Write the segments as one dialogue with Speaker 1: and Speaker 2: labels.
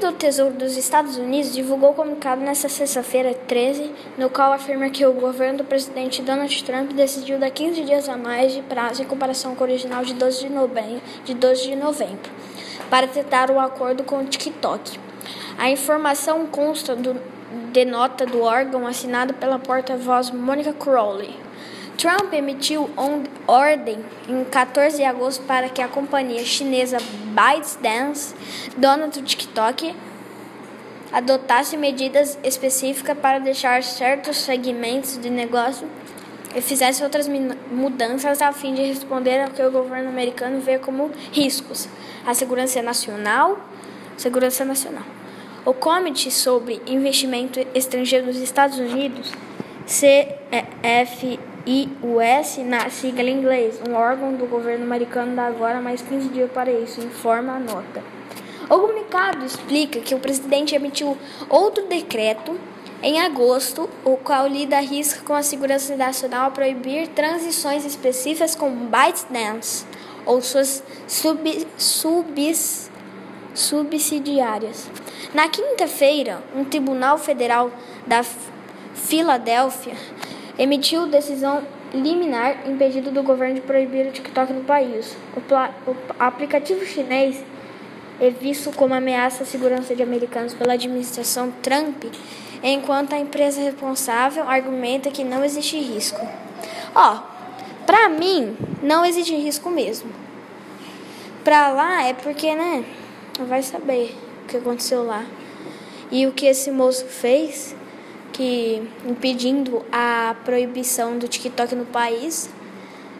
Speaker 1: Do Tesouro dos Estados Unidos divulgou comunicado nesta sexta-feira, 13, no qual afirma que o governo do presidente Donald Trump decidiu dar 15 dias a mais de prazo em comparação com o original de 12 de novembro, de 12 de novembro para tentar o um acordo com o TikTok. A informação consta do, de nota do órgão assinado pela porta-voz Monica Crowley. Trump emitiu ordem em 14 de agosto para que a companhia chinesa ByteDance, dona do TikTok, adotasse medidas específicas para deixar certos segmentos de negócio e fizesse outras mudanças a fim de responder ao que o governo americano vê como riscos à segurança nacional, segurança nacional. O Comitê sobre Investimento Estrangeiro dos Estados Unidos, CFI IUS, na sigla em inglês, um órgão do governo americano dá agora mais 15 dias para isso, informa a nota. O comunicado explica que o presidente emitiu outro decreto em agosto, o qual lida risco com a segurança nacional a proibir transições específicas com ByteDance ou suas sub, subs, subsidiárias. Na quinta-feira, um tribunal federal da Filadélfia emitiu decisão liminar impedindo do governo de proibir o TikTok no país. O, o aplicativo chinês é visto como ameaça à segurança de americanos pela administração Trump, enquanto a empresa responsável argumenta que não existe risco. Ó, oh, pra mim, não existe risco mesmo. Pra lá é porque, né, vai saber o que aconteceu lá. E o que esse moço fez que impedindo a proibição do TikTok no país,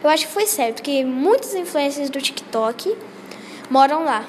Speaker 1: eu acho que foi certo, que muitos influencers do TikTok moram lá.